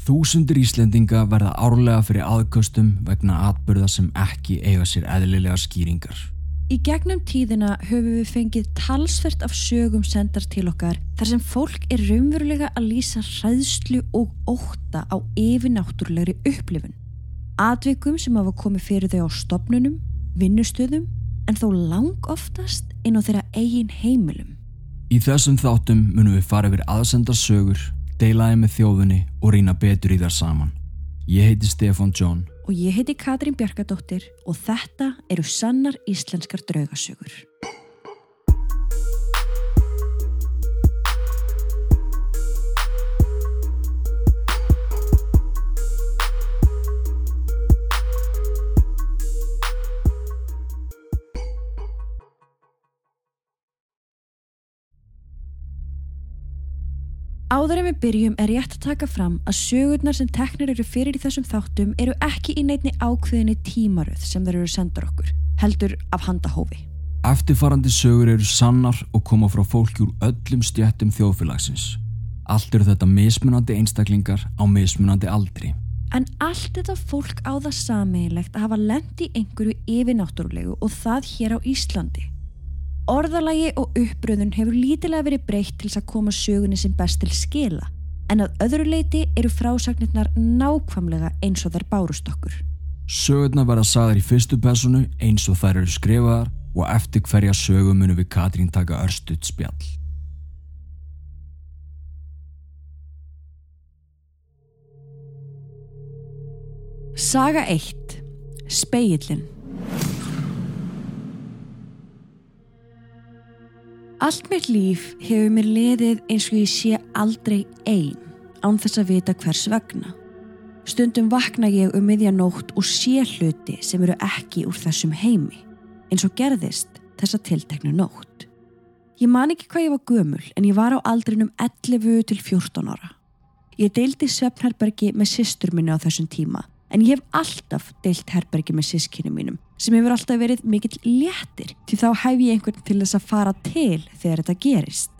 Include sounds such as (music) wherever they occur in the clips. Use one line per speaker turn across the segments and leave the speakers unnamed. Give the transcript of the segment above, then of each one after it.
Þúsundur Íslendinga verða árlega fyrir aðköstum vegna atbyrða sem ekki eiga sér eðlilega skýringar.
Í gegnum tíðina höfum við fengið talsvert af sögum sendar til okkar þar sem fólk er raunverulega að lýsa hræðslu og óta á yfirnáttúrulegri upplifun. Atvikum sem hafa komið fyrir þau á stopnunum, vinnustöðum en þó lang oftast inn á þeirra eigin heimilum.
Í þessum þáttum munum við fara yfir aðsendar sögur, deilaði með þjóðunni og rýna betur í þar saman. Ég heiti Stefan John
Og ég heiti Katrín Bjarkadóttir og þetta eru sannar íslenskar draugasögur. Áður en við byrjum er rétt að taka fram að sögurnar sem teknir eru fyrir í þessum þáttum eru ekki í neittni ákveðinni tímaröð sem þeir eru sendar okkur, heldur af handahófi.
Eftirfarandi sögur eru sannar og koma frá fólki úr öllum stjættum þjóðfélagsins. Allt eru þetta mismunandi einstaklingar á mismunandi aldri.
En allt þetta fólk á það sameigilegt að hafa lendi einhverju yfirnáttúrulegu og það hér á Íslandi. Orðalagi og uppbröðun hefur lítilega verið breytt til þess að koma sögunni sem best til skila en að öðru leiti eru frásagnirnar nákvamlega eins og þær bárust okkur.
Sögurnar verða sagðar í fyrstu personu eins og þær eru skrifaðar og eftir hverja sögu munum við Katrín taka örstuðt spjall.
Saga 1. Speillin Allt mitt líf hefur mér liðið eins og ég sé aldrei ein án þess að vita hvers vegna. Stundum vakna ég um miðjanótt og sé hluti sem eru ekki úr þessum heimi, eins og gerðist þessa tilteknu nótt. Ég man ekki hvað ég var gömul en ég var á aldrinum 11 til 14 ára. Ég deildi Svefnherbergi með systur minni á þessum tíma en ég hef alltaf deilt herbergi með sískinu mínum sem hefur alltaf verið mikill léttir því þá hef ég einhvern til þess að fara til þegar þetta gerist.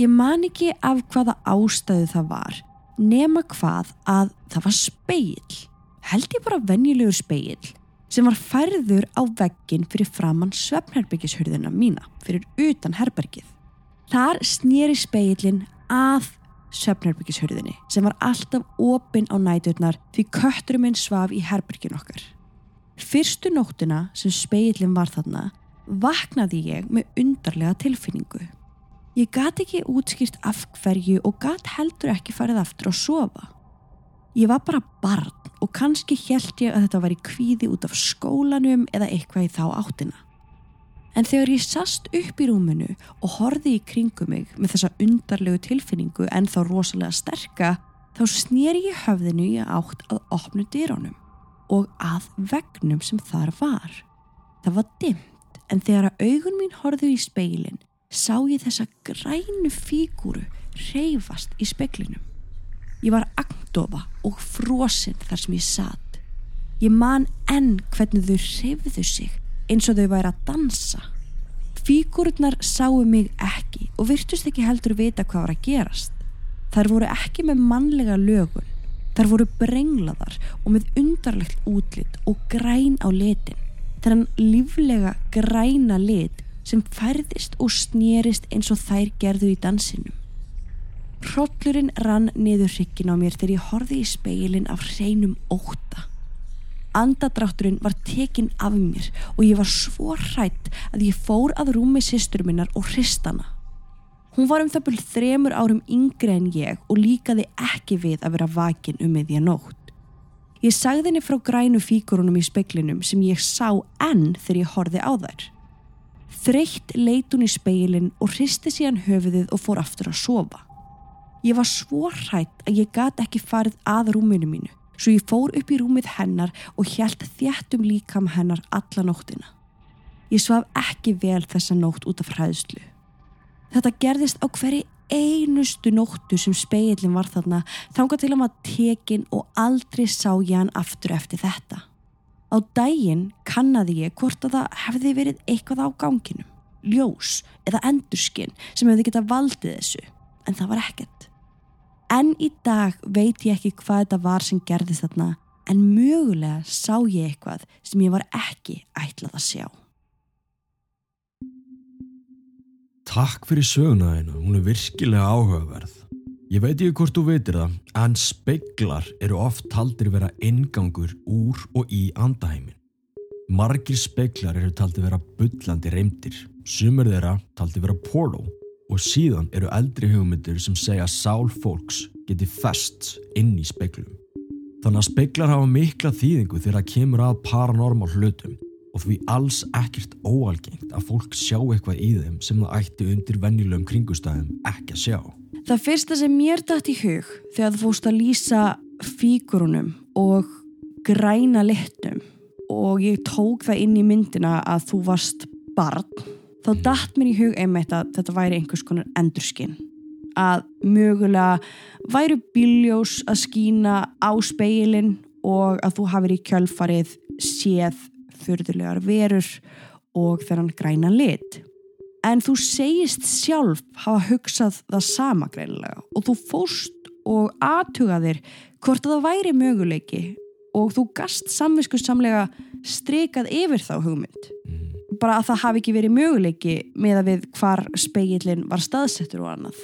Ég man ekki af hvaða ástæðu það var nema hvað að það var speil. Held ég bara venjulegur speil sem var færður á veggin fyrir framann svefnherbergishörðina mína fyrir utan herbergið. Þar snýri speilin að söfnherbyggjishörðinni sem var alltaf opinn á næturnar því kötturum minn svaf í herbergin okkar. Fyrstu nóttina sem speilin var þarna vaknaði ég með undarlega tilfinningu. Ég gati ekki útskýrt af hverju og gat heldur ekki farið aftur að sofa. Ég var bara barn og kannski held ég að þetta var í kvíði út af skólanum eða eitthvað í þá áttina. En þegar ég sast upp í rúminu og horfi í kringum mig með þessa undarlegu tilfinningu en þá rosalega sterka, þá snýri ég höfðinu í átt að opnu dýrónum og að vegnum sem þar var. Það var dimmt en þegar að augun mín horfið í speilin sá ég þessa grænu fígúru reyfast í speklinum. Ég var agdofa og frosinn þar sem ég satt. Ég man enn hvernig þau reyfðu sig eins og þau væri að dansa. Fígururnar sáu mig ekki og virtust ekki heldur vita hvað var að gerast. Þær voru ekki með mannlega lögun. Þær voru brenglaðar og með undarlegt útlitt og græn á litin. Þannig líflega græna lit sem færðist og snýrist eins og þær gerðu í dansinum. Hrollurinn rann niður hrykkin á mér þegar ég horfi í speilin af hreinum óta. Andadrátturinn var tekinn af mér og ég var svo hrætt að ég fór að rúmi sýstur minnar og hristana. Hún var um það byrð þremur árum yngre en ég og líkaði ekki við að vera vakin um meðja nótt. Ég sagði henni frá grænu fíkurunum í speklinum sem ég sá enn þegar ég horfi á þær. Þreytt leit hún í speilin og hristi síðan höfuðið og fór aftur að sofa. Ég var svo hrætt að ég gat ekki farið að rúminu mínu svo ég fór upp í rúmið hennar og hjælt þjættum líkam hennar alla nóttina. Ég svaf ekki vel þessa nótt út af hræðslu. Þetta gerðist á hverju einustu nóttu sem speilin var þarna þánga til að maður tekin og aldrei sá ég hann aftur eftir þetta. Á daginn kannadi ég hvort að það hefði verið eitthvað á ganginum, ljós eða endurskinn sem hefði getað valdið þessu, en það var ekkert. En í dag veit ég ekki hvað þetta var sem gerðist þarna en mögulega sá ég eitthvað sem ég var ekki ætlað að sjá.
Takk fyrir sögnaðina, hún er virkilega áhugaverð. Ég veit ekki hvort þú veitir það, en speiklar eru oft taldir vera ingangur úr og í andaheimin. Margir speiklar eru taldir vera byllandi reymdir, sumur þeirra taldir vera portal og síðan eru eldri hugmyndir sem segja að sál fólks geti fest inn í speiklum. Þannig að speiklar hafa mikla þýðingu þegar það kemur að paranormal hlutum og því alls ekkert óalgengt að fólk sjá eitthvað í þeim sem það ætti undir venjulegum kringustæðum ekki að sjá.
Það fyrsta sem mér dætt í hug þegar þú fóst að lýsa fíkurunum og græna litnum og ég tók það inn í myndina að þú varst barn þá dætt mér í hug einmitt að þetta væri einhvers konar endurskinn að mögulega væru biljós að skína á speilin og að þú hafið í kjölfarið séð fyrðulegar verur og þennan græna lit. En þú segist sjálf hafa hugsað það sama greinlega og þú fóst og aðtugaðir hvort að það væri möguleiki og þú gast samvisku samlega strikað yfir þá hugmynd. Bara að það hafi ekki verið möguleiki með að við hvar speilin var staðsettur og annað.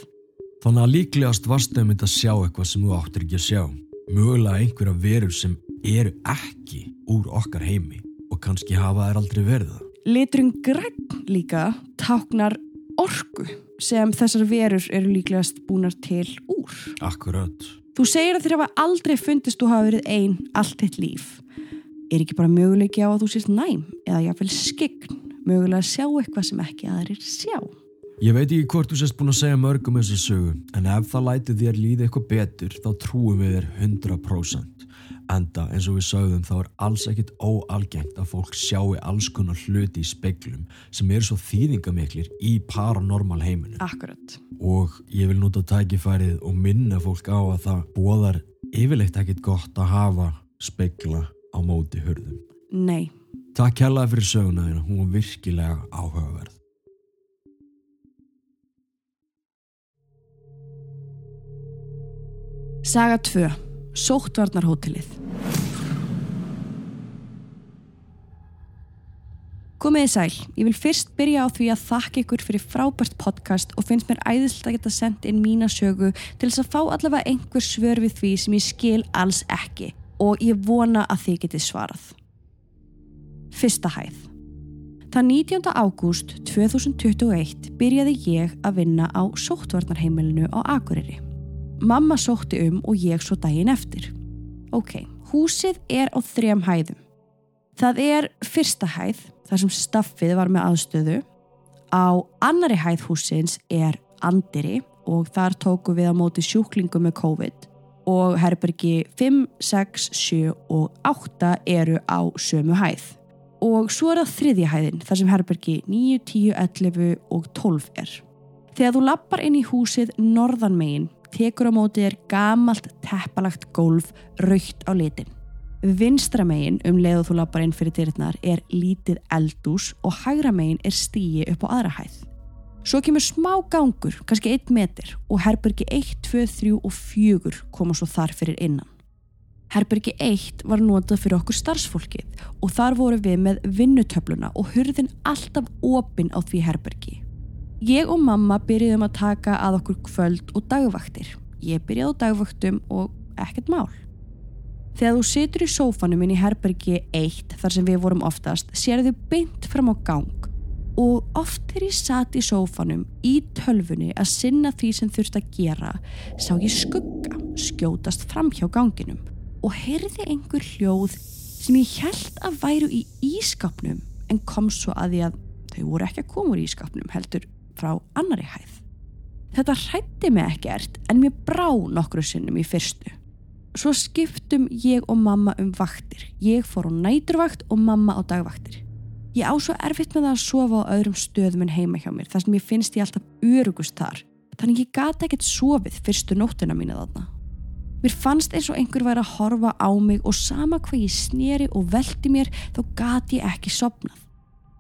Þannig að líklegast varstu um þetta að sjá eitthvað sem þú áttir ekki að sjá. Mögulega einhverja verur sem eru ekki úr okkar heimi og kannski hafa þær aldrei verið.
Liturinn græn líka táknar orku sem þessar verur eru líklegast búnar til úr.
Akkurat.
Þú segir að þér hafa aldrei fundist þú hafa verið einn allt þitt líf. Er ekki bara möguleiki á að þú sést næm eða jáfnvel skegn mögulega að sjá eitthvað sem ekki aðrir sjá?
Ég veit ekki hvort þú sést búin að segja mörgum þessu sögu en ef það læti þér líði eitthvað betur þá trúum við þér 100%. Enda eins og við sögðum þá er alls ekkit óalgengt að fólk sjáu alls konar hluti í speiklum sem eru svo þýðingamiklir í paranormal heiminu.
Akkurat.
Og ég vil nota tækifærið og minna fólk á að það bóðar yfirleitt ekkit gott að hafa speikla á móti hörðum.
Nei.
Takk kjallaði fyrir sögnaðina, hún var virkilega áhugaverð.
Saga 2. Sóttvarnarhótelið. Komiði sæl, ég vil fyrst byrja á því að þakka ykkur fyrir frábært podcast og finnst mér æðislega að geta sendt inn mína sögu til þess að fá allavega einhver svör við því sem ég skil alls ekki og ég vona að þið getið svarað. Fyrsta hæð. Það 19. ágúst 2021 byrjaði ég að vinna á sóttvarnarheimilinu á Akureyri. Mamma sótti um og ég svo daginn eftir. Ok, húsið er á þrejum hæðum. Það er fyrsta hæð, þar sem staffið var með aðstöðu. Á annari hæð húsins er andiri og þar tóku við á móti sjúklingum með COVID og herbergi 5, 6, 7 og 8 eru á sömu hæð. Og svo er það þriðja hæðin þar sem herbergi 9, 10, 11 og 12 er. Þegar þú lappar inn í húsið norðanmegin tekur á móti er gamalt teppalagt gólf raukt á litin. Vinstra megin um leið og þú lappar inn fyrir dyrnar er lítið eldús og hægra megin er stíi upp á aðra hæð. Svo kemur smá gangur, kannski 1 meter og herbergi 1, 2, 3 og 4 koma svo þar fyrir innan. Herbergi 1 var notað fyrir okkur starfsfólkið og þar voru við með vinnutöfluna og hurðin alltaf opinn á því herbergi. Ég og mamma byrjuðum að taka að okkur kvöld og dagvaktir. Ég byrjaði á dagvaktum og ekkert mál. Þegar þú situr í sófanum inn í herbergi 1 þar sem við vorum oftast, sér þau beint fram á gang og oft þegar ég satt í sófanum í tölfunni að sinna því sem þurft að gera, sá ég skugga skjótast fram hjá ganginum og heyrði einhver hljóð sem ég held að væru í ískapnum en kom svo að því að þau voru ekki að koma úr ískapnum heldur frá annari hæð. Þetta hrætti mig ekkert en mér brá nokkru sinnum í fyrstu. Svo skiptum ég og mamma um vaktir. Ég fór á næturvakt og mamma á dagvaktir. Ég á svo erfitt með það að sofa á öðrum stöðum en heima hjá mér þar sem ég finnst ég alltaf örugust þar. Þannig ég gata ekkert sofið fyrstu nóttina mína þarna. Mér fannst eins og einhver væri að horfa á mig og sama hvað ég sneri og veldi mér þá gati ég ekki sopnað.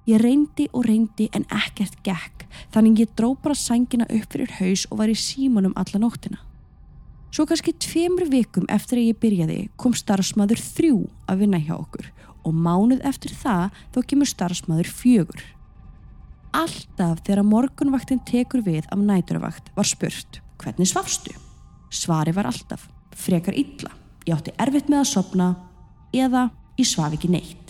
Ég reyndi og reyndi en ekkert gekk þannig ég dró bara sængina upp fyrir haus og var í símanum alla nóttina. Svo kannski tveimur vikum eftir að ég byrjaði kom starfsmæður þrjú að vinna hjá okkur og mánuð eftir það þó kemur starfsmæður fjögur. Alltaf þegar morgunvaktin tekur við af næturvakt var spurt hvernig svafstu? Svari var alltaf frekar illa. Ég átti erfitt með að sopna eða ég svaf ekki neitt.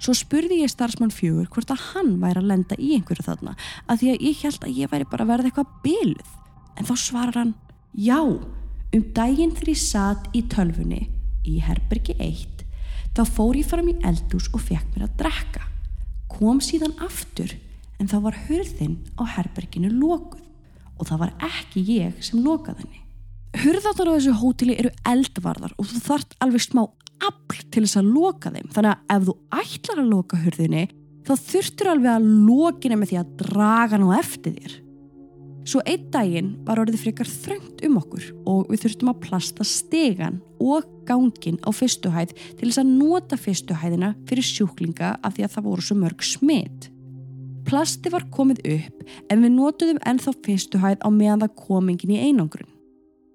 Svo spurði ég starfsmann fjögur hvort að hann væri að lenda í einhverju þarna að því að ég held að ég væri bara að verða eitthvað byluð. En þá svarar hann já, um daginn þegar ég satt í tölfunni í herbergi 1 þá fór ég fram í eldús og fekk mér að drekka. Kom síðan aftur en þá var hurðinn á herberginu lokuð og það var ekki ég sem lokaði henni. Hurðarnar á þessu hóteli eru eldvarðar og þú þart alveg smá afl til þess að loka þeim þannig að ef þú ætlar að loka hurðinni þá þurftur alveg að lokina með því að draga hann á eftir þér. Svo einn daginn var orðið frekar þröngt um okkur og við þurftum að plasta stegan og gangin á fyrstuhæð til þess að nota fyrstuhæðina fyrir sjúklinga af því að það voru svo mörg smitt. Plasti var komið upp en við notuðum ennþá fyrstuhæð á meðan það komingin í einangrun.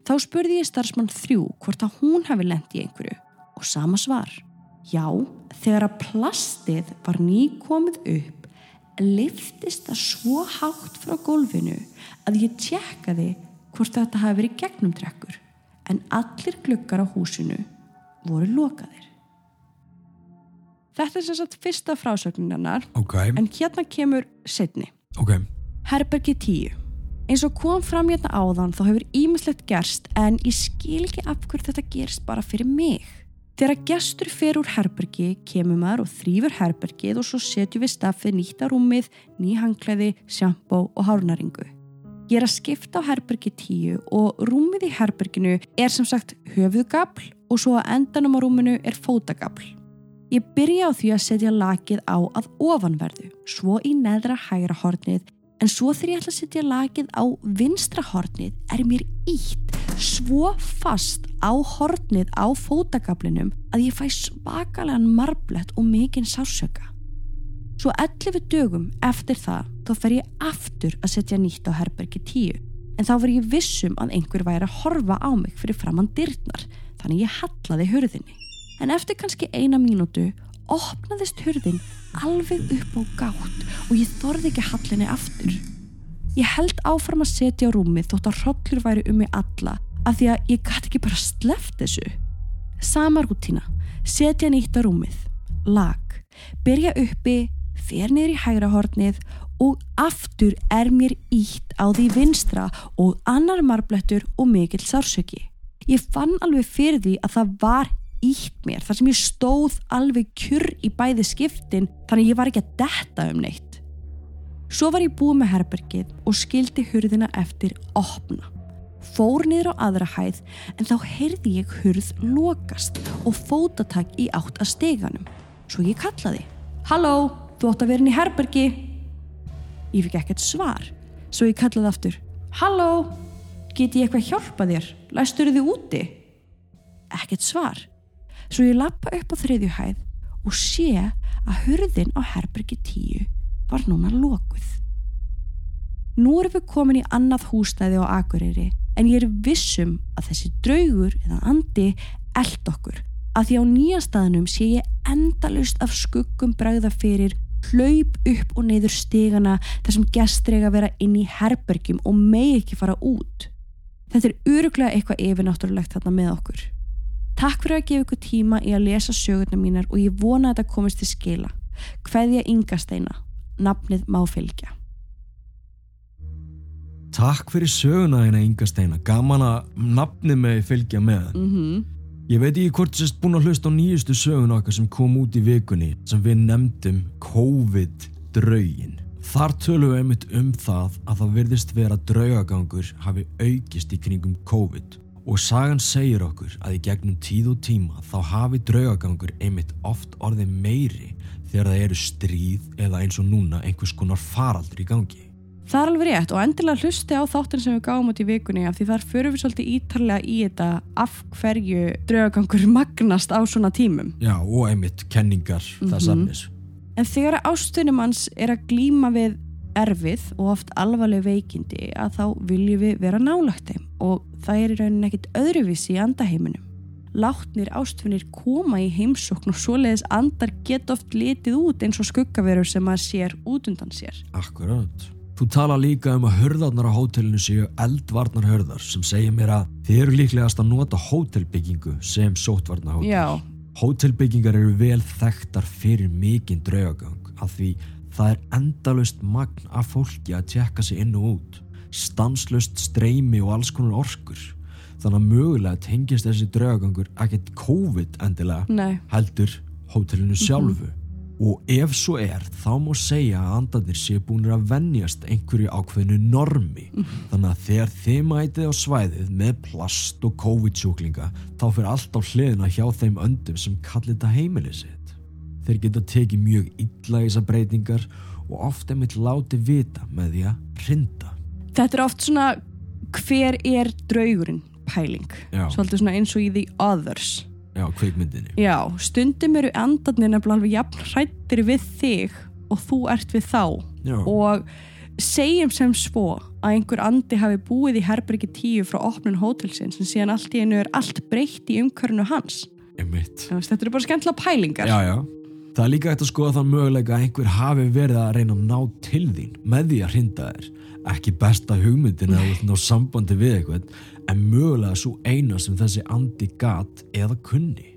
Þá spurði ég starfsmann þrjú hvort að hún hafi lendi í einhverju og sama svar. Já, þegar að plastið var ný komið upp liftist það svo hátt frá gólfinu að ég tjekkaði hvort þetta hafi verið gegnum drekkur en allir glukkar á húsinu voru lokaðir. Þetta er sem sagt fyrsta frásögninarnar
Ok,
en hérna kemur setni.
ok.
Herbergi 10. Eins og kom fram hérna áðan þá hefur ímislegt gerst en ég skil ekki af hverju þetta gerst bara fyrir mig. Þegar gestur fer úr herbergi kemur maður og þrýfur herbergið og svo setjum við staffið nýtt á rúmið, ný hangklæði, sjampó og hárnaringu. Ég er að skipta á herbergi 10 og rúmið í herberginu er sem sagt höfuðgabl og svo að endanum á rúminu er fótagabl. Ég byrja á því að setja lakið á að ofanverðu, svo í neðra hægra hornið en svo þegar ég ætla að setja lakið á vinstra hornið er mér ítt svo fast á hornið á fótagablinum að ég fæ svakalega marblett og mikinn sásöka. Svo 11 dögum eftir það þá fer ég aftur að setja nýtt á herbergi 10 en þá var ég vissum að einhver væri að horfa á mig fyrir framann dyrnar þannig ég hallaði hurðinni. En eftir kannski eina mínútu opnaðist hurðin alveg upp á gátt og ég þorði ekki hallinni aftur. Ég held áfram að setja á rúmið þótt að hrollur væri um mig alla af því að ég gæti ekki bara sleft þessu. Sama rútína, setja nýtt á rúmið, lag, byrja uppi, fer niður í hægra hornið og aftur er mér ítt á því vinstra og annar marblettur og mikill sársöki. Ég fann alveg fyrir því að það var ítt mér þar sem ég stóð alveg kjur í bæði skiptin þannig ég var ekki að detta um neitt. Svo var ég búið með herbergið og skildi hurðina eftir opna. Fór niður á aðra hæð en þá heyrði ég hurð lokast og fótatak í átt að steganum. Svo ég kallaði. Halló, þú átt að vera inn í herbergi. Ég fikk ekkert svar. Svo ég kallaði aftur. Halló, get ég eitthvað hjálpa þér? Læstur þið úti? Ekkert svar. Svo ég lappa upp á þriðju hæð og sé að hurðin á herbergi 10 var núna lokuð. Nú erum við komin í annað hústæði á Akureyri en ég er vissum að þessi draugur eða andi eld okkur að því á nýja staðnum sé ég endalust af skuggum bræða fyrir hlaup upp og neyður stigana þar sem að vera inn í herbergjum og megi ekki fara út. Þetta er öruglega eitthvað yfirnáttúrulegt þarna með okkur. Takk fyrir að gefa ykkur tíma í að lesa sögurnar mínar og ég vona að þetta komist til skila. Hveðja Ingasteina. Nafnið má fylgja.
Takk fyrir söguna þína Inga Steina, gaman að nafnið með fylgja með.
Mm -hmm.
Ég veit ekki hvort sérst búin að hlusta á nýjustu söguna okkar sem kom út í vikunni sem við nefndum COVID-draugin. Þar tölum við einmitt um það að það virðist vera draugagangur hafi aukist í kringum COVID og sagan segir okkur að í gegnum tíð og tíma þá hafi draugagangur einmitt oft orðið meiri þegar það eru stríð eða eins og núna einhvers konar faraldur í gangi.
Það er alveg rétt og endilega hlusti á þáttin sem við gáum út í vikunni af því þar förum við svolítið ítarlega í þetta af hverju draugagangur magnast á svona tímum.
Já, og einmitt kenningar þess
Mhm.
efnis.
En þegar ástunum hans er að glíma við erfið og oft alvarleg veikindi að þá viljum við vera nálagt þeim og það er í rauninni ekkit öðruvísi í andaheiminum. Látnir ástfunir koma í heimsókn og svoleiðis andar get oft litið út eins og skuggaverur sem maður sér út undan sér.
Akkurat. Þú tala líka um að hörðarnar á hótelinu séu eldvarnar hörðar sem segja mér að þið eru líklegast að nota hótelbyggingu sem sótvarnar hótel.
Já,
Hótelbyggingar eru vel þekktar fyrir mikinn draugagang af því það er endalust magn af fólki að tjekka sig inn og út, stanslust streymi og alls konar orkur. Þannig að mögulega tengist þessi draugagangur ekkert COVID endilega
nei,
heldur hótelinu sjálfu. Og ef svo er, þá má segja að andanir séu búinir að venjast einhverju ákveðinu normi. Þannig að þegar þið mætið á svæðið með plast og COVID-sjúklinga, þá fyrir allt á hliðina hjá þeim öndum sem kallir þetta heimilið sitt. Þeir geta tekið mjög illa í þessar breytingar og oft er mitt láti vita með því að hrinda.
þetta er oft svona hver er draugurinn pæling.
Já,
Svolítið svona eins og í The Others.
já kveikmyndinni.
Já, stundum eru andarnir nefnilega alveg jafn hrættir við þig og þú ert við þá
Já,
og segjum sem svo að einhver andi hafi búið í Herbergi 10 frá opnun hótelsins en síðan allt í einu er allt breytt í umkörnu hans.
einmitt.
Þú veist, Þetta eru bara skemmtilega pælingar.
Já, já. Það er líka hægt að skoða þann möguleika að einhver hafi verið að reyna að ná til þín með því að hrinda þér. Ekki besta hugmyndin að ná sambandi við eitthvað, en mögulega svo eina sem þessi andi gat eða kunni.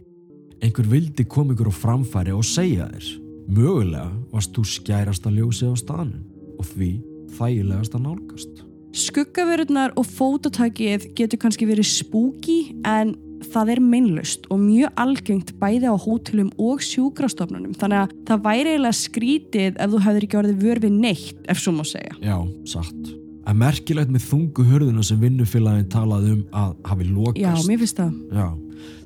Einhver vildi koma ykkur á framfæri og segja þér. Mögulega varst þú skærasta ljósið á staðnum og því þægilegast að nálgast.
Skuggaverurnar og fótotakið getur kannski verið spooky en það er meinlust og mjög algengt bæði á hótelum og sjúkrastofnunum þannig að það væri eiginlega skrítið ef þú hefur ekki orðið vör við neitt ef svo má segja.
Já, satt. En merkilegt með þungu hörðuna sem vinnufélagin talaði um að hafi lokast.
Já, mér finnst það.
Já,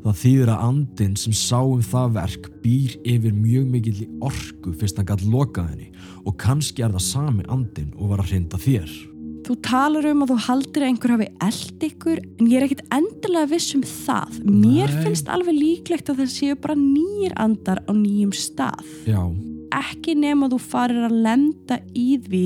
það þýðir að andin sem sá um það verk býr yfir mjög mikill í orku fyrst hann gætt lokað henni og kannski er það sami andin og var að hrinda þér.
Þú talar um að þú haldir að einhver hafi eld ykkur en ég er ekkit endilega viss um það. Mér
Nei.
finnst alveg líklegt að það séu bara nýjir andar á nýjum stað.
Já,
Ekki nema þú farir að lenda í því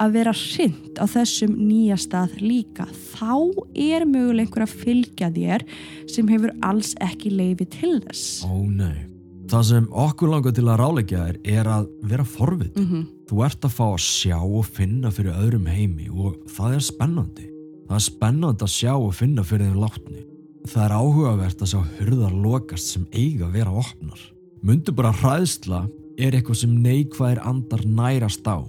að vera hrind á þessum nýja stað líka. Þá er möguleg einhver að fylgja þér sem hefur alls ekki leifi til þess.
ó nei. Það sem okkur langar til að ráleggja þér er að vera forvit.
Mm
Þú ert að fá að sjá og finna fyrir öðrum heimi og það er spennandi. Það er spennandi að sjá og finna fyrir þeim látni. Það er áhugavert að sjá hurðar lokast sem eiga vera opnar. Mundu bara hræðsla er eitthvað sem neikvæðir andar nærast á.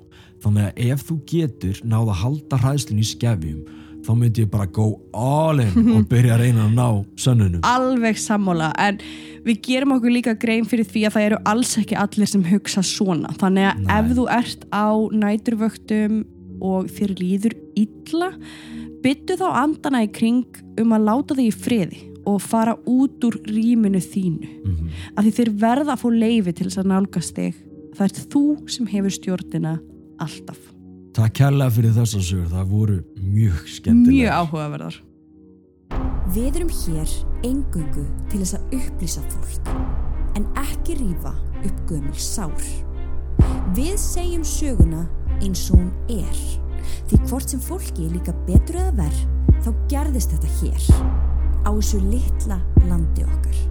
Þannig að ef þú getur náða að halda hræðslun í skefjum þá myndi ég bara go all in og (laughs) byrja að reyna að ná sönnunum.
Alveg sammála en við gerum okkur líka grein fyrir því að það eru alls ekki allir sem hugsa svona. Þannig að
Nei.
ef þú ert á næturvöktum og þér líður illa byttu þá andana í kring um að láta þig í friði og fara út úr rýminu þínu.
Mhm.
Af því þeir verða að fá leifi til þess að nálgast þig. Það ert þú sem hefur stjórnina alltaf.
Takk kærlega fyrir þessa sögur, það voru mjög skemmtilega.
Mjög áhugaverðar.
Við erum hér engungu til þess að upplýsa fólk, en ekki rífa upp gömul sár. Við segjum söguna eins og hún er, því hvort sem fólki er líka betur eða verð, þá gerðist þetta hér, á þessu litla landi okkar.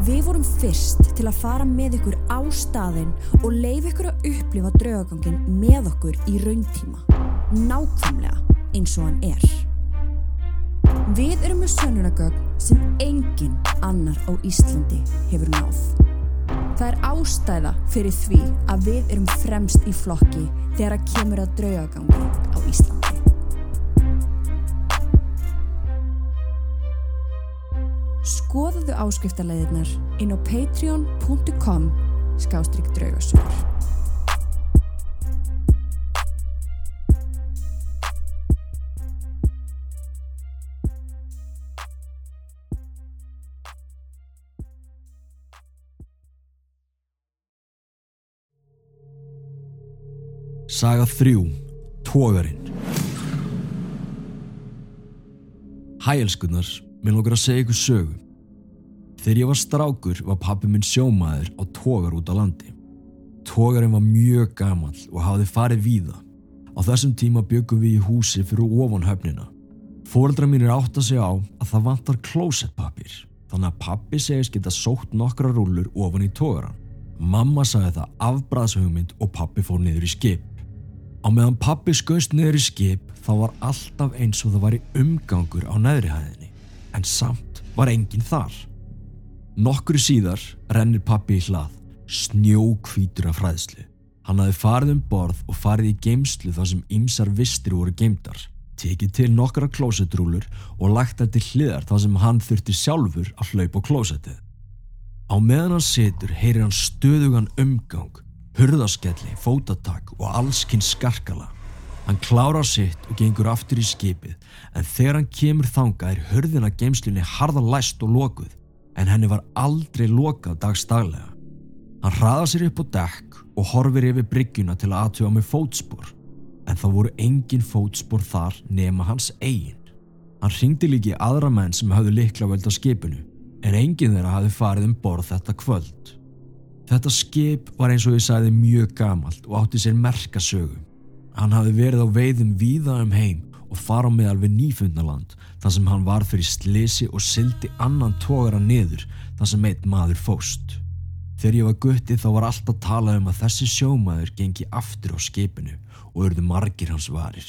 Við vorum fyrst til að fara með ykkur á staðinn og leif ykkur að upplifa draugagangin með okkur í rauntíma, nákvæmlega eins og hann er. Við erum með sönnunagögn sem engin annar á Íslandi hefur náð. Það er ástæða fyrir því að við erum fremst í flokki þegar að kemur að draugagangi á Íslandi. Skoðuðu áskriftarleiðirnar inn á patreon.com skástrygg draugasögur.
Saga 3. Tógarinn Hæ elskunnar, mér lókar að segja ykkur sögu. Þegar ég var strákur var pappi minn sjómaður á tógar út á landi. Tógarinn var mjög gamal og hafði farið víða. Á þessum tíma byggum við í húsi fyrir ofan höfnina. Fóreldra mínir átt að segja á að það vantar klósettpapir. Þannig að pappi segist geta sótt nokkra rúlur ofan í tógaran. Mamma sagði það afbræðshugmynd og pappi fór niður í skip. Á meðan pappi skauðst niður í skip þá var alltaf eins og það var í umgangur á neðrihæðinni. En samt var enginn þar. Nokkru síðar rennir pappi í hlað, snjókvítur af fræðslu. Hann hafði farið um borð og farið í geimslu þar sem ymsar vistir voru geimdar, tekið til nokkra klósetrúlur og lagt það til hliðar þar sem hann þurfti sjálfur að hlaupa á klósetið. Á meðan hann situr heyrir hann stöðugan umgang, hurðaskelli, fótatak og allskinn skarkala. Hann klárar sitt og gengur aftur í skipið en þegar hann kemur þanga er hurðina geimslunni harða læst og lokuð en henni var aldrei lokað dagstaglega. Hann hraða sér upp á dekk og horfir yfir bryggjuna til að aðtöfa með fótspor en það voru engin fótspor þar nema hans eigin. Hann ringdi líki aðra menn sem hafðu likla völd á skipinu en engin þeirra hafði farið um borð þetta kvöld. Þetta skip var eins og ég sagði mjög gamalt og átti sér merkasögu. Hann hafði verið á veiðum víða um heim og fara á meðal við nýfundaland þar sem hann var fyrir slisi og sildi annan tógara niður þar sem eitt maður fóst. Þegar ég var gutti þá var alltaf talað um að þessi sjómaður gengi aftur á skipinu og urðu margir hans varir.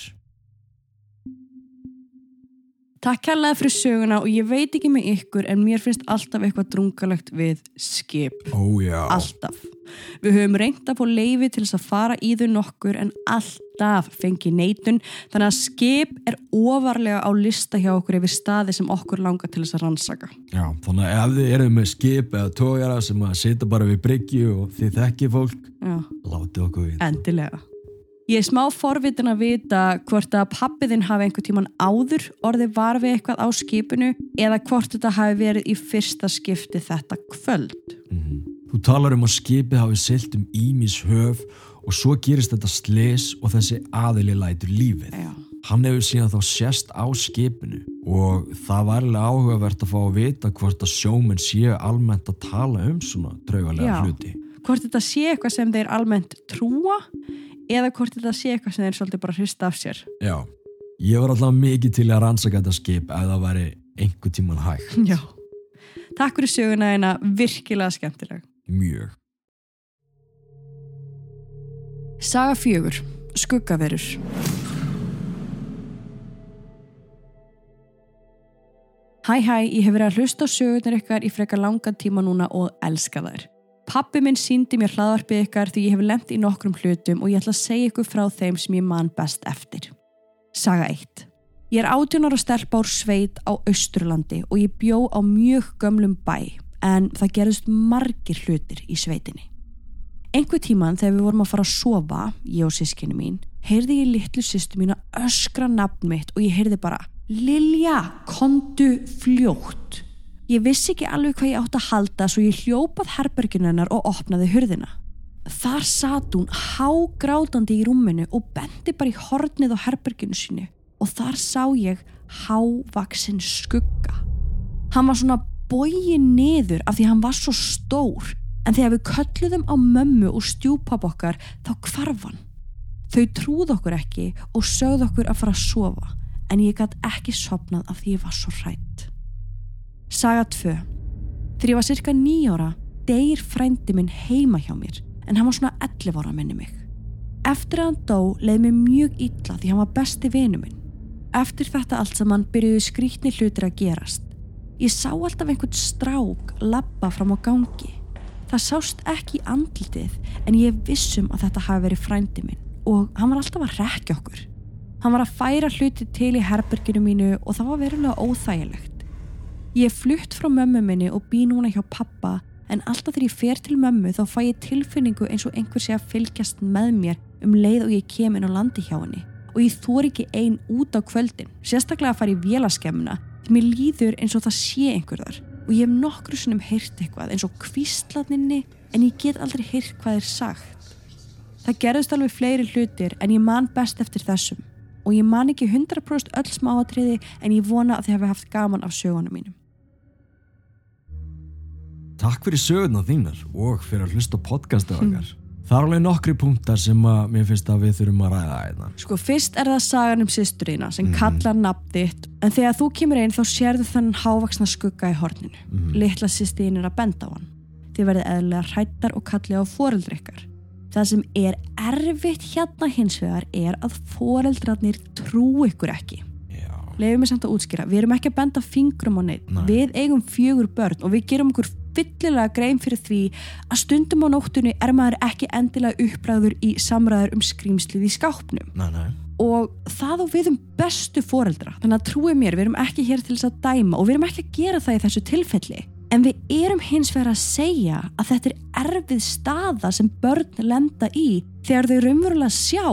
Takk kærlega fyrir söguna og ég veit ekki með ykkur en mér finnst alltaf eitthvað drungalegt við skip.
Ó já.
Alltaf. Við höfum reynd að fá leifi til þess að fara í þau nokkur en alltaf fengi neitun þannig að skip er ofarlega á lista hjá okkur yfir staði sem okkur langar til þess að rannsaka.
Já, þannig að ef þið erum með skip eða tógara sem að setja bara við bryggju og þið þekkið fólk,
Já,
látið okkur við.
endilega. Ég er smá forvitin að vita hvort að pappiðinn hafi einhver tíman áður orðið var við eitthvað á skipinu eða hvort þetta hafi verið í fyrsta skipti þetta kvöld.
Mhm. Þú talar um að skipið hafi silt um ímis höf og svo gerist þetta slis og þessi aðili lætur lífið.
Já.
Hann hefur síðan þá sérst á skipinu og það var alveg áhugavert að fá að vita hvort að sjómenn séu almennt að tala um svona draugalega
Já.
hluti.
Hvort þetta sé eitthvað sem þeir almennt trúa eða hvort þetta sé eitthvað sem þeir svolítið bara hrista af sér.
Já, ég var alltaf mikið til að rannsaka þetta skip ef það væri einhver tíman hægt.
Já. Takk fyrir söguna eina virkilega skemmtileg.
Mjög.
Saga fjögur. Skuggaverur. Hæ hæ, ég hef verið að hlusta á sögurnar ykkar í frekar langan tíma núna og elska þær. Pappi minn síndi mér hlaðvarpið ykkar því ég hef lent í nokkrum hlutum og ég ætla að segja ykkur frá þeim sem ég man best eftir. Saga 1. Ég er 18 ára stelpa úr sveit á Austurlandi og ég bjó á mjög gömlum bæ en það gerðist margir hlutir í sveitinni. Einhver tíman þegar við vorum að fara að sofa, ég og sískinu mín, heyrði ég litlu sýstu mín að öskra nafn mitt og ég heyrði bara Lilja, kondu fljótt. Ég vissi ekki alveg hvað ég átt að halda svo ég hljópað herberginu hennar og opnaði hurðina. Þar sat hún hágrátandi í rúminu og bendi bara í hornið á herberginu sínu og þar sá ég hávaksin skugga. Hann var svona bógin niður af því hann var svo stór en þegar við kölluðum á mömmu og stjúpap okkar þá kvarf hann. Þau trúð okkur ekki og sögð okkur að fara að sofa en ég gætt ekki sopnað af því ég var svo hrætt. Saga 2 Þegar ég var cirka nýjára deyr frændi minn heima hjá mér en hann var svona 11 ára minni mig. Eftir að hann dó leið mér mjög illa því hann var besti vinu minn. Eftir þetta allt saman byrjuðu skrítni hlutir að gerast. Ég sá alltaf einhvern strák labba fram á gangi. Það sást ekki í andlitið en ég vissum að þetta hafi verið frændi minn og hann var alltaf að rekja okkur. Hann var að færa hluti til í herberginu mínu og það var verulega óþægilegt. Ég er flutt frá mömmu minni og bý núna hjá pappa en alltaf þegar ég fer til mömmu þá fæ ég tilfinningu eins og einhver sé að fylgjast með mér um leið og ég kem inn á landi hjá henni og ég þór ekki ein út á kvöldin, sérstaklega að fara í vélaskemmuna því mér líður eins og það sé einhver þar og ég hef nokkru sinnum heyrt eitthvað eins og kvísladninni en ég get aldrei heyrt hvað er sagt. Það gerðist alveg fleiri hlutir en ég man best eftir þessum og ég man ekki 100% öll smáatriði en ég vona að þið hafi haft gaman af sögunum mínum.
Takk fyrir sögurnar þínar og fyrir að hlusta á podcastið okkar. Það er alveg nokkri punktar sem að mér finnst að við þurfum að ræða hérna.
Sko fyrst er það sagan um sýsturina sem kallar nafn þitt en þegar þú kemur inn þá sérðu þannig hávaksna skugga í horninu. Litla sýstin er að benda á hann. Þið verðið eðlega hrættar og kallið á foreldri ykkar. Það sem er erfitt hérna hins vegar er að foreldrarnir trú ykkur ekki.
Já.
Leifum við samt að útskýra, við erum ekki að benda fingrum á neitt.
Nei.
Við eigum fjögur börn og við gerum okkur fyllilega grein fyrir því að stundum á nóttunni er maður ekki endilega uppræður í samræður um skrýmslið í skápnum
Nei, nei.
og það og við um bestu foreldra þannig að trúið mér, við erum ekki hér til þess að dæma og við erum ekki að gera það í þessu tilfelli en við erum hins vegar að segja að þetta er erfið staða sem börn lenda í þegar þau raunverulega sjá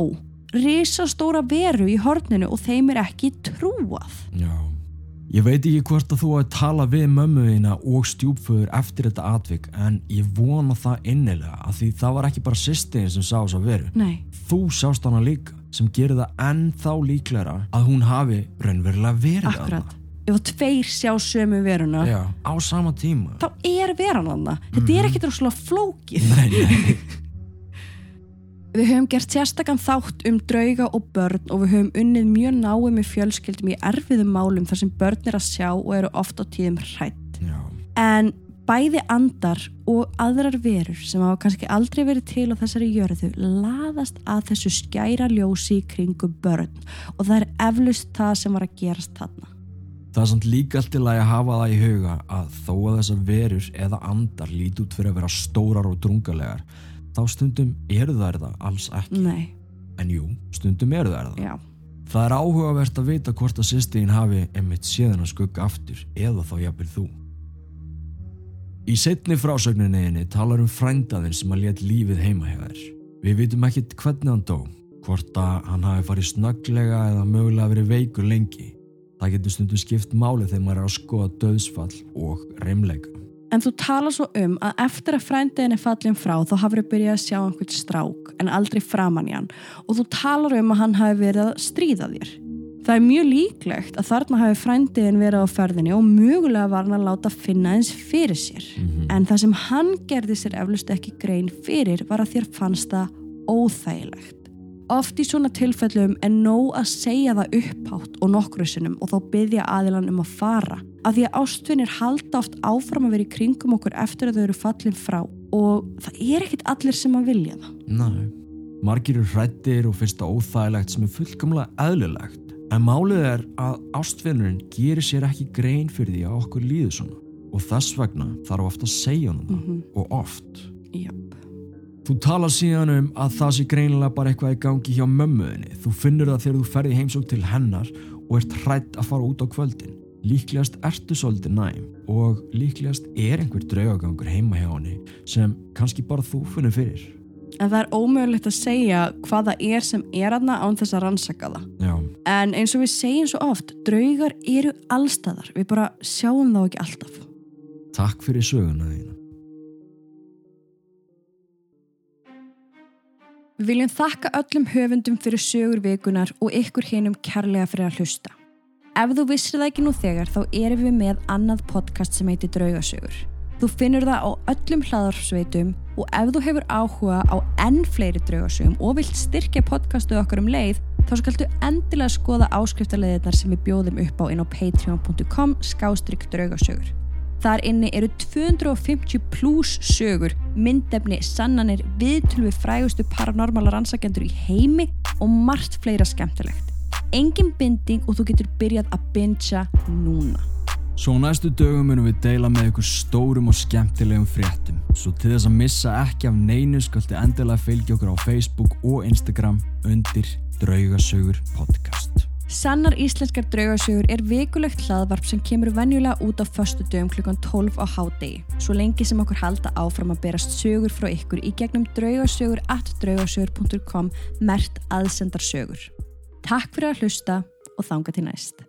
risastóra veru í horninu og þeim er ekki trúað
Já. Ég veit ekki hvort að þú að tala við mömmu þína og stjúpföður eftir þetta atvik en ég vona það innilega að því það var ekki bara sýstin sem sá þess að veru.
Nei,
Þú sást hana líka sem gerir það ennþá líklæra að hún hafi raunverulega verið
akkurat ef að tveir sjá sömu veruna
Já, á sama tíma.
þá er veran hann þetta er ekkit rosalega flókið
Nei, nei. (laughs)
Við höfum gert sérstakann þátt um drauga og börn og við höfum unnið mjög náið með fjölskyldum í erfiðum málum þar sem börn er að sjá og eru oft á tíðum hrætt.
Já.
En bæði andar og aðrar verur sem hafa kannski aldrei verið til á þessari jörðu laðast að þessu skæra ljósi í kringum börn og það er eflust það sem var að gerast þarna.
Það er samt líka allt lagi að hafa það í huga að þó að þessar verur eða andar líti út fyrir að vera stórar og drungalegar þá stundum eru þær það alls ekki.
Nei,
En jú, stundum eru þær það.
já.
Það er áhugavert að vita hvort að sýstegin hafi einmitt séðan að skugga aftur eða þá jafnvel þú. Í setni frásögninniðinni talar um frændaðinn sem að let lífið heima þér. Við vitum ekkit hvernig hann dó, hvort að hann hafi farið snögglega eða mögulega verið veikur lengi. Það getur stundum skipt máli þegar maður er að skoða döðsfall og reymleika.
En þú talar svo um að eftir að frændiðin er fallin frá þá hafur þau byrjað að sjá einhvern strák en aldrei framann í hann og þú talar um að hann hafi verið að stríða þér. Það er mjög líklegt að þarna hafi frændiðin verið á ferðinni og mögulega var hann að láta finna eins fyrir sér. En það sem hann gerði sér eflust ekki grein fyrir var að þér fannst það óþægilegt. Oft í svona tilfellum er nóg að segja það upphátt og nokkru sinnum og þá byggja aðilan um að fara. Af því að ástvinnir halda oft áfram að vera í kringum okkur eftir að þau eru fallin frá og það er ekkit allir sem að vilja það.
Næ, margir eru hrættir og finnst það óþægilegt sem er fullkomlega eðlilegt. En málið er að ástfinnurinn gerir sér ekki grein fyrir því að okkur líður svona. Og þess vegna þarf ofta að segja honum það.
Mhm.
Og oft.
Jöp.
Þú talar síðan um að það sé greinilega bara eitthvað í gangi hjá mömmuðinni. Þú finnur það þegar þú ferði heimsók til hennar og ert hrætt að fara út á kvöldin. Líklegast ertu svolítið næm og líklegast er einhver draugagangur heima hjá henni sem kannski bara þú finnur fyrir.
En það er ómögulegt að segja hvað það er sem er aðna án þess að rannsaka það.
Já,
En eins og við segjum svo oft, draugar eru allstaðar. Við bara sjáum þá ekki alltaf.
takk fyrir söguna þína.
Við viljum þakka öllum höfundum fyrir sögur vikunar og ykkur hinum kærlega fyrir að hlusta. Ef þú vissir það ekki nú þegar þá erum við með annað podcast sem heitir Draugasögur. Þú finnur það á öllum hlaðarpsveitum og ef þú hefur áhuga á enn fleiri draugasögum og vilt styrkja podcastu okkar um leið þá skaltu endilega skoða áskriftarleðinar sem við bjóðum upp á inn á patreon.com skástrygg draugasögur. Þar inni eru 250 pluss sögur, myndefni, sannanir, viðtölu við frægustu paranormala rannsakendur í heimi og margt fleira skemmtilegt. Engin binding og þú getur byrjað að bingja núna.
Svo næstu dögum munum við deila með ykkur stórum og skemmtilegum fréttum. Svo til þess að missa ekki af neinu skalti endilega fylgja okkur á Facebook og Instagram undir Draugasögur podcast.
Sannar íslenskar draugasögur er vikulegt hlaðvarp sem kemur venjulega út á föstu dögum klukkan 12 á hádegi. Svo lengi sem okkur halda áfram að berast sögur frá ykkur í gegnum draugasögur at draugasögur.com mert aðsendar sögur. Takk fyrir að hlusta og þanga til næst.